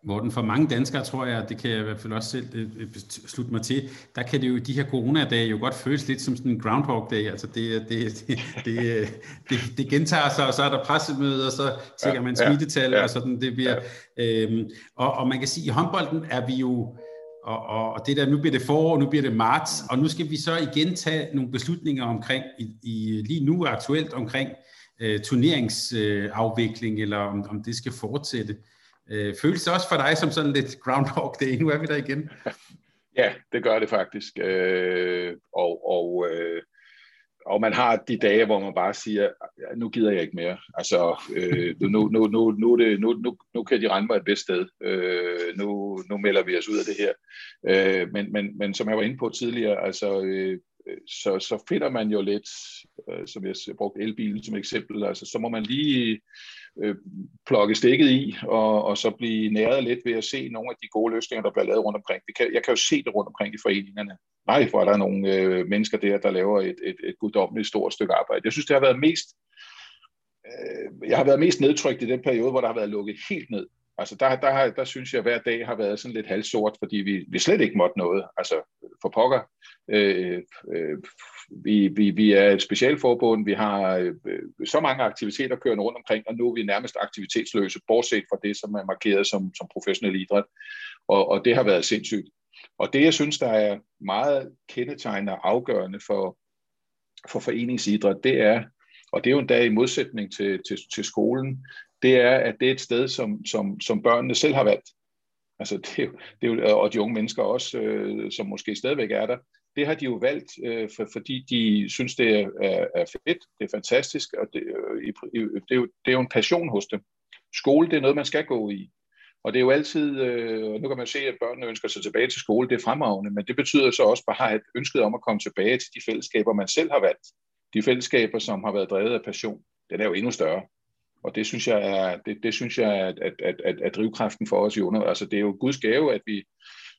Morten, for mange danskere, tror jeg, det kan jeg i hvert fald også selv slutte mig til, der kan det jo, de her coronadage jo godt føles lidt som sådan en groundhog day, altså det, det, det, det, det, det gentager sig, og så er der pressemøde, og så tjekker man smittetal, ja, ja, og sådan, det bliver, ja. øhm, og, og man kan sige, at i håndbolden er vi jo, og, og, og det der, nu bliver det forår, nu bliver det marts, og nu skal vi så igen tage nogle beslutninger omkring, i, i lige nu aktuelt omkring øh, turneringsafvikling, øh, eller om, om det skal fortsætte. Øh, Øh, føles det også for dig som sådan lidt Groundhog Day? Nu er vi der igen. Ja, det gør det faktisk. Øh, og, og, øh, og man har de dage, hvor man bare siger, nu gider jeg ikke mere. Altså, øh, nu, nu, nu, nu, det, nu, nu, nu kan de rende mig et bedst sted. Øh, nu, nu melder vi os ud af det her. Øh, men, men, men som jeg var inde på tidligere, altså, øh, øh så, så finder man jo lidt, øh, som jeg brugte elbilen som eksempel, altså, så må man lige øh, plukke stikket i, og, og så blive næret lidt ved at se nogle af de gode løsninger, der bliver lavet rundt omkring. Det kan, jeg kan jo se det rundt omkring i foreningerne. Nej, hvor er der nogle øh, mennesker der, der laver et, et, et guddommeligt stort stykke arbejde. Jeg synes, det har været mest øh, jeg har været mest nedtrykt i den periode, hvor der har været lukket helt ned. Altså der, der, har, der synes jeg, at hver dag har været sådan lidt halvsort, fordi vi, vi slet ikke måtte noget. Altså for pokker. Øh, øh, vi, vi, vi er et specialforbund, vi har øh, så mange aktiviteter kørende rundt omkring, og nu er vi nærmest aktivitetsløse, bortset fra det, som er markeret som, som professionel idræt. Og, og det har været sindssygt. Og det, jeg synes, der er meget kendetegnende og afgørende for, for foreningsidræt, det er, og det er jo en i modsætning til, til, til skolen, det er, at det er et sted, som, som, som børnene selv har valgt. Altså det er jo, det er jo, og de unge mennesker også, øh, som måske stadigvæk er der, det har de jo valgt, øh, for, fordi de synes, det er, er, er fedt, det er fantastisk, og det, øh, det, er jo, det er jo en passion hos dem. Skole, det er noget, man skal gå i. Og det er jo altid, øh, nu kan man se, at børnene ønsker sig tilbage til skole, det er fremragende, men det betyder så også bare et ønsket om at komme tilbage til de fællesskaber, man selv har valgt. De fællesskaber, som har været drevet af passion, den er jo endnu større. Og det synes jeg er, det, det synes jeg er, at, at, at, at drivkraften for os i under. Altså det er jo Guds gave, at vi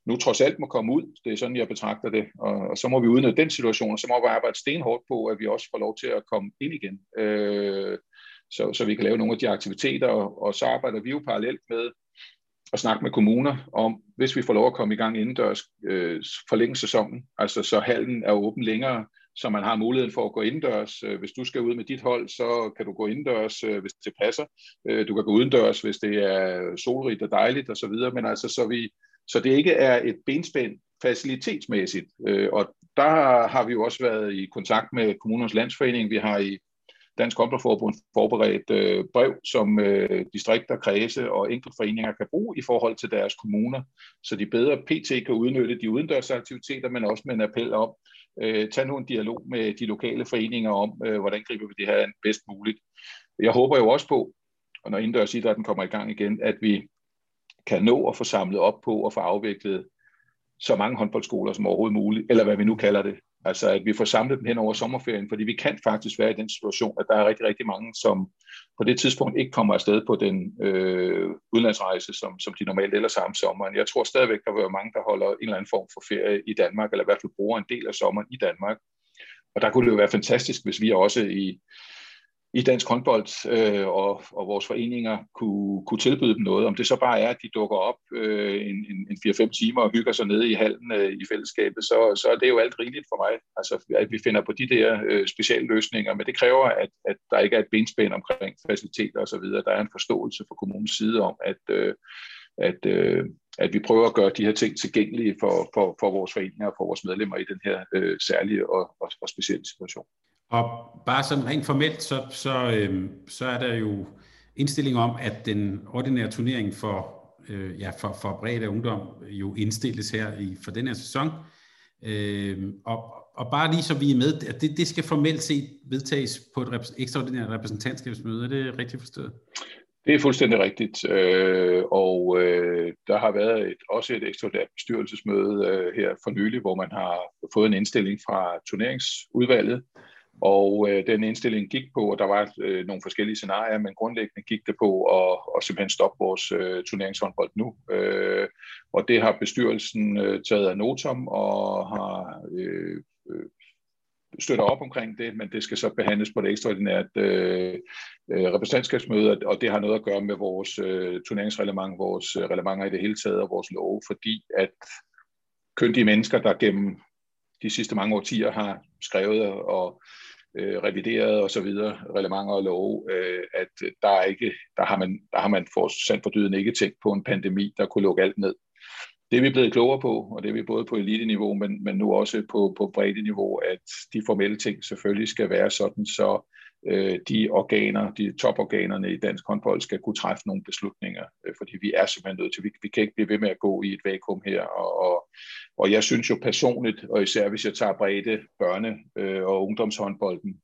nu trods alt må komme ud. Det er sådan, jeg betragter det. Og, og så må vi udnytte den situation, og så må vi arbejde stenhårdt på, at vi også får lov til at komme ind igen. Øh, så, så vi kan lave nogle af de aktiviteter, og, og så arbejder vi jo parallelt med at snakke med kommuner om, hvis vi får lov at komme i gang indendørs, øh, forlænge sæsonen, altså så hallen er åben længere, så man har muligheden for at gå indendørs. Øh, hvis du skal ud med dit hold, så kan du gå indendørs, øh, hvis det passer. Øh, du kan gå udendørs, hvis det er solrigt og dejligt osv., men altså så, vi, så det ikke er et benspænd facilitetsmæssigt. Og der har vi jo også været i kontakt med Kommunernes Landsforening. Vi har i Dansk Håndboldforbund forberedt øh, brev, som øh, distrikter, kredse og enkeltforeninger kan bruge i forhold til deres kommuner, så de bedre PT kan udnytte de udendørsaktiviteter, men også med en appel om, øh, tage nu en dialog med de lokale foreninger om, øh, hvordan griber vi det her bedst muligt. Jeg håber jo også på, og når indendørsidrætten kommer i gang igen, at vi kan nå at få samlet op på og få afviklet så mange håndboldskoler som overhovedet muligt, eller hvad vi nu kalder det, Altså at vi får samlet dem hen over sommerferien, fordi vi kan faktisk være i den situation, at der er rigtig, rigtig mange, som på det tidspunkt ikke kommer afsted på den øh, udenlandsrejse, som, som de normalt ellers har om sommeren. Jeg tror stadigvæk, der vil være mange, der holder en eller anden form for ferie i Danmark, eller i hvert fald bruger en del af sommeren i Danmark. Og der kunne det jo være fantastisk, hvis vi også i, i dansk håndbold øh, og, og vores foreninger kunne, kunne tilbyde dem noget. Om det så bare er, at de dukker op øh, en, en, en 4-5 timer og hygger sig nede i hallen øh, i fællesskabet, så, så er det jo alt rigeligt for mig. Altså, at vi finder på de der øh, specielle løsninger, men det kræver, at, at der ikke er et benspænd omkring faciliteter osv. Der er en forståelse fra kommunens side om, at, øh, at, øh, at vi prøver at gøre de her ting tilgængelige for, for, for vores foreninger og for vores medlemmer i den her øh, særlige og, og, og specielle situation. Og bare sådan rent formelt, så, så, øh, så er der jo indstilling om, at den ordinære turnering for, øh, ja, for, for bredde ungdom jo indstilles her i, for den her sæson. Øh, og, og bare lige så vi er med, at det, det skal formelt set vedtages på et rep- ekstraordinært repræsentantskabsmøde. Er det rigtigt forstået? Det er fuldstændig rigtigt, øh, og øh, der har været et, også et ekstraordinært bestyrelsesmøde øh, her for nylig, hvor man har fået en indstilling fra turneringsudvalget, og øh, den indstilling gik på, og der var øh, nogle forskellige scenarier, men grundlæggende gik det på at, at simpelthen stoppe vores øh, turneringshåndbold nu. Øh, og det har bestyrelsen øh, taget af notum og har øh, øh, støtter op omkring det, men det skal så behandles på et ekstraordinært øh, øh repræsentantskabsmøde, og det har noget at gøre med vores øh, turneringsreglement, vores øh, reglementer i det hele taget og vores lov, fordi at køndige mennesker, der gennem de sidste mange årtier har skrevet og øh, revideret og så videre, relevanter og love, øh, at øh, der, er ikke, der, har man, der har man for sandt for dyden ikke tænkt på en pandemi, der kunne lukke alt ned. Det er vi blevet klogere på, og det er vi både på elite-niveau, men, men nu også på, på bredde-niveau, at de formelle ting selvfølgelig skal være sådan, så øh, de organer, de toporganerne i dansk håndbold skal kunne træffe nogle beslutninger, øh, fordi vi er simpelthen nødt til, vi, vi kan ikke blive ved med at gå i et vakuum her, og, og, og jeg synes jo personligt, og især hvis jeg tager bredde børne- øh, og ungdomshåndbolden,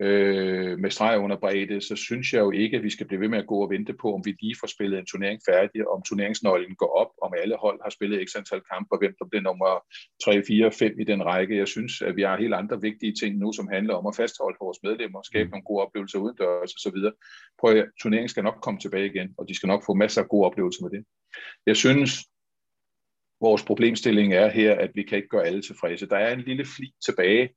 øh, med streg under bredde, så synes jeg jo ikke, at vi skal blive ved med at gå og vente på, om vi lige får spillet en turnering færdig, om turneringsnøglen går op, om alle hold har spillet x antal kampe, og hvem der bliver nummer 3, 4, 5 i den række. Jeg synes, at vi har helt andre vigtige ting nu, som handler om at fastholde vores medlemmer, skabe mm. nogle gode oplevelser udendørs og så videre. Prøv at turneringen skal nok komme tilbage igen, og de skal nok få masser af gode oplevelser med det. Jeg synes, vores problemstilling er her, at vi kan ikke gøre alle tilfredse. Der er en lille fli tilbage,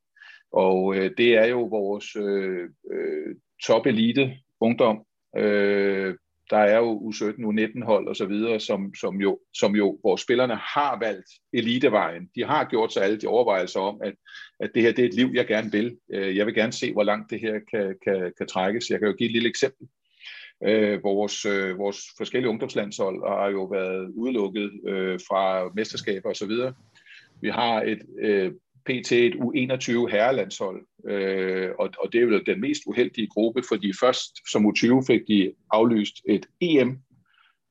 og øh, det er jo vores øh, øh, top-elite ungdom. Øh, der er jo U17, U19 hold og så videre, som, som, jo, som jo, hvor spillerne har valgt elitevejen. De har gjort sig alle de overvejelser om, at, at det her det er et liv, jeg gerne vil. Øh, jeg vil gerne se, hvor langt det her kan, kan, kan trækkes. Jeg kan jo give et lille eksempel. Øh, vores, øh, vores forskellige ungdomslandshold har jo været udelukket øh, fra mesterskaber osv. Vi har et øh, pt. et U21 herrelandshold, øh, og, og det er vel den mest uheldige gruppe, fordi først som U20 fik de aflyst et EM,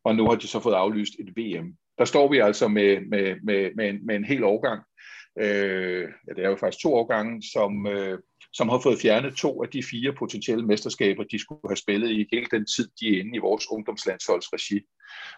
og nu har de så fået aflyst et VM. Der står vi altså med, med, med, med, en, med en hel årgang, øh, ja, det er jo faktisk to årgange, som, øh, som har fået fjernet to af de fire potentielle mesterskaber, de skulle have spillet i hele den tid, de er inde i vores ungdomslandsholdsregi.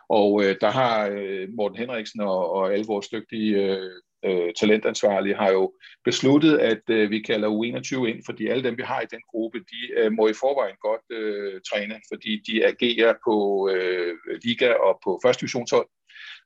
Og øh, der har øh, Morten Henriksen og, og alle vores dygtige øh, øh, talentansvarlige har jo besluttet, at øh, vi kalder U21 ind, fordi alle dem, vi har i den gruppe, de øh, må i forvejen godt øh, træne, fordi de agerer på øh, liga og på første divisionshold.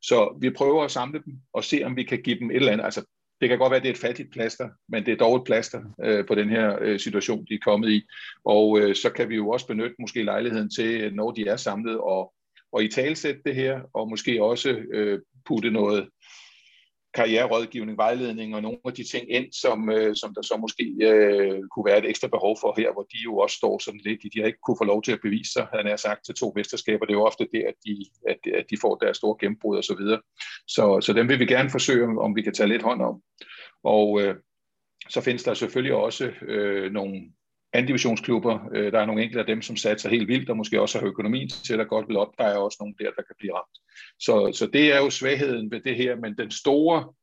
Så vi prøver at samle dem og se, om vi kan give dem et eller andet. Altså, det kan godt være, at det er et fattigt plaster, men det er dog et plaster øh, på den her øh, situation, de er kommet i. Og øh, så kan vi jo også benytte måske lejligheden til, øh, når de er samlet, og, og i talsætte det her, og måske også øh, putte noget karriererådgivning, vejledning og nogle af de ting ind, som, øh, som der så måske øh, kunne være et ekstra behov for her, hvor de jo også står sådan lidt, de har ikke kunne få lov til at bevise sig, han er sagt, til to mesterskaber. Det er jo ofte det, at de, at, at de får deres store gennembrud og så videre. Så, så dem vil vi gerne forsøge, om vi kan tage lidt hånd om. Og øh, så findes der selvfølgelig også øh, nogle andivisionsklubber. Øh, der er nogle enkelte af dem, som satser helt vildt, og måske også har økonomien til at godt vil op. Der er også nogle der, der kan blive ramt. Så, så det er jo svagheden ved det her, men den store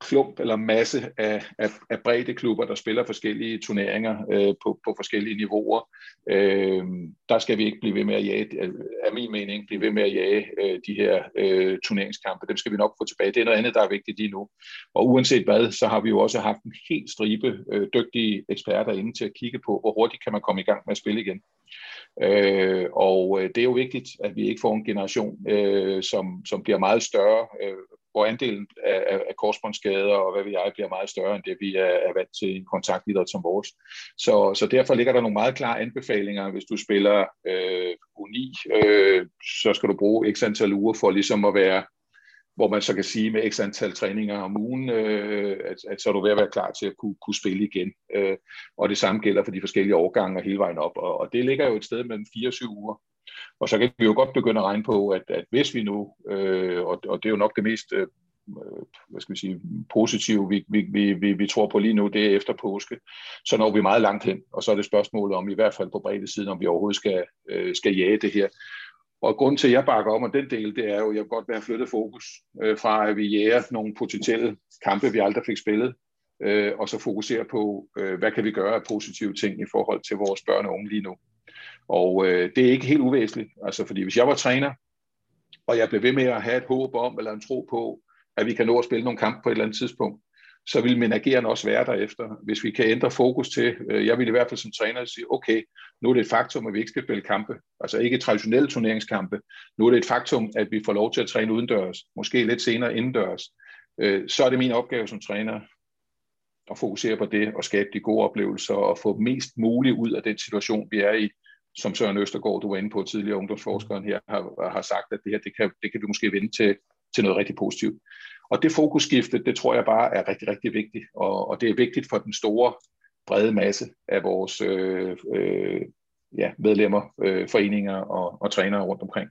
klump eller masse af, af, af brede klubber, der spiller forskellige turneringer øh, på, på forskellige niveauer. Øh, der skal vi ikke blive ved med at jage, af min mening, blive ved med at jage øh, de her øh, turneringskampe. Dem skal vi nok få tilbage. Det er noget andet, der er vigtigt lige nu. Og uanset hvad, så har vi jo også haft en helt stribe øh, dygtige eksperter inde til at kigge på, hvor hurtigt kan man komme i gang med at spille igen. Øh, og øh, det er jo vigtigt, at vi ikke får en generation, øh, som, som bliver meget større øh, hvor andelen af, af, af korsbåndsskader og hvad vi jeg bliver meget større end det, vi er, er vant til i en kontaktidræt som vores. Så, så derfor ligger der nogle meget klare anbefalinger. Hvis du spiller øh, U9, øh, så skal du bruge x antal uger for ligesom at være hvor man så kan sige med x antal træninger om ugen, øh, at, at så er du ved at være klar til at kunne, kunne spille igen. Øh, og det samme gælder for de forskellige årgange hele vejen op. Og, og det ligger jo et sted mellem 4 og 7 uger. Og så kan vi jo godt begynde at regne på, at, at hvis vi nu, øh, og, og det er jo nok det mest øh, øh hvad skal vi sige, positive, vi, vi, vi, vi tror på lige nu, det er efter påske, så når vi meget langt hen, og så er det spørgsmålet om, i hvert fald på bredde siden, om vi overhovedet skal, øh, skal jage det her. Og grund til, at jeg bakker om, og den del, det er jo, at jeg vil godt være flyttet fokus øh, fra, at vi jæger nogle potentielle kampe, vi aldrig fik spillet, øh, og så fokusere på, øh, hvad kan vi gøre af positive ting i forhold til vores børn og unge lige nu. Og øh, det er ikke helt uvæsentligt, altså fordi hvis jeg var træner, og jeg blev ved med at have et håb om, eller en tro på, at vi kan nå at spille nogle kampe på et eller andet tidspunkt, så vil min agerende også være derefter. Hvis vi kan ændre fokus til, øh, jeg vil i hvert fald som træner sige, okay, nu er det et faktum, at vi ikke skal spille kampe, altså ikke traditionelle turneringskampe. Nu er det et faktum, at vi får lov til at træne udendørs, måske lidt senere indendørs. Øh, så er det min opgave som træner at fokusere på det og skabe de gode oplevelser og få mest muligt ud af den situation, vi er i. Som Søren Østergaard, du var inde på tidligere, ungdomsforskeren her, har, har sagt, at det her det kan, det kan vi måske vende til, til noget rigtig positivt. Og det fokusskifte, det tror jeg bare er rigtig, rigtig vigtigt. Og, og det er vigtigt for den store, brede masse af vores øh, øh, ja, medlemmer, øh, foreninger og, og trænere rundt omkring.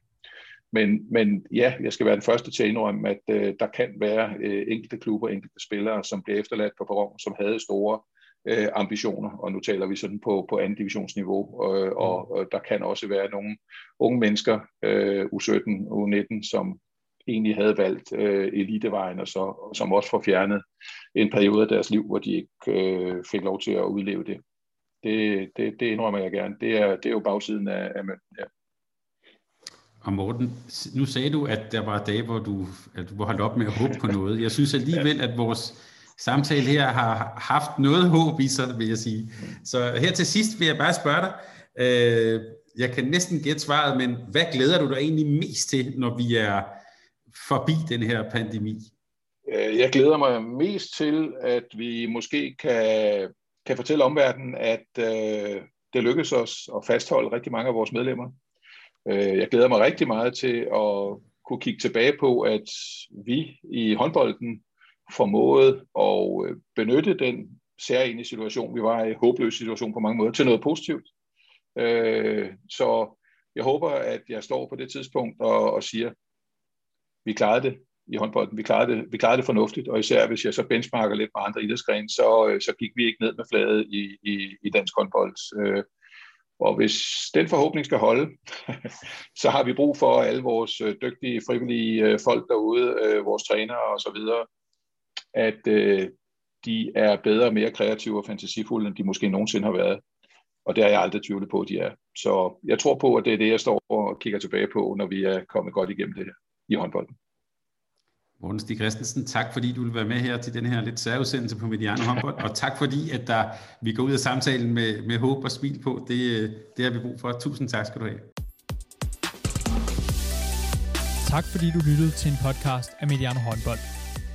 Men, men ja, jeg skal være den første til at indrømme, at øh, der kan være øh, enkelte klubber, enkelte spillere, som bliver efterladt på perron, som havde store øh, ambitioner, og nu taler vi sådan på, på anden divisionsniveau, øh, og, og der kan også være nogle unge mennesker, øh, U17, U19, som egentlig havde valgt øh, elitevejen, og så, som også får fjernet en periode af deres liv, hvor de ikke øh, fik lov til at udleve det. Det, det, det indrømmer jeg gerne. Det er, det er jo bagsiden af, af mønten, ja. Og Morten, nu sagde du, at der var dage, hvor du, at du var holdt op med at håbe på noget. Jeg synes alligevel, at vores samtale her har haft noget håb i sig, vil jeg sige. Så her til sidst vil jeg bare spørge dig, øh, jeg kan næsten gætte svaret, men hvad glæder du dig egentlig mest til, når vi er forbi den her pandemi? Øh, jeg glæder mig mest til, at vi måske kan, kan fortælle omverdenen, at øh, det lykkedes os at fastholde rigtig mange af vores medlemmer. Øh, jeg glæder mig rigtig meget til at kunne kigge tilbage på, at vi i håndbolden formået at øh, benytte den særlige situation, vi var i, håbløs situation på mange måder, til noget positivt. Øh, så jeg håber, at jeg står på det tidspunkt og, og siger, vi klarede det i håndbolden. Vi klarede det, vi klarede det fornuftigt, og især hvis jeg så benchmarker lidt med andre idrætsgrene, så, øh, så gik vi ikke ned med fladet i, i, i dansk håndbold. Øh, og hvis den forhåbning skal holde, så har vi brug for alle vores dygtige, frivillige folk derude, vores trænere og at de er bedre og mere kreative og fantasifulde, end de måske nogensinde har været. Og det har jeg aldrig tvivlet på, at de er. Så jeg tror på, at det er det, jeg står og kigger tilbage på, når vi er kommet godt igennem det her i håndbolden. Morten Stig Christensen, tak fordi du vil være med her til den her lidt særudsendelse på Mediano Håndbold, og tak fordi, at der, vi går ud af samtalen med, med håb og smil på. Det, det har vi brug for. Tusind tak skal du have. Tak fordi du lyttede til en podcast af Mediano Håndbold.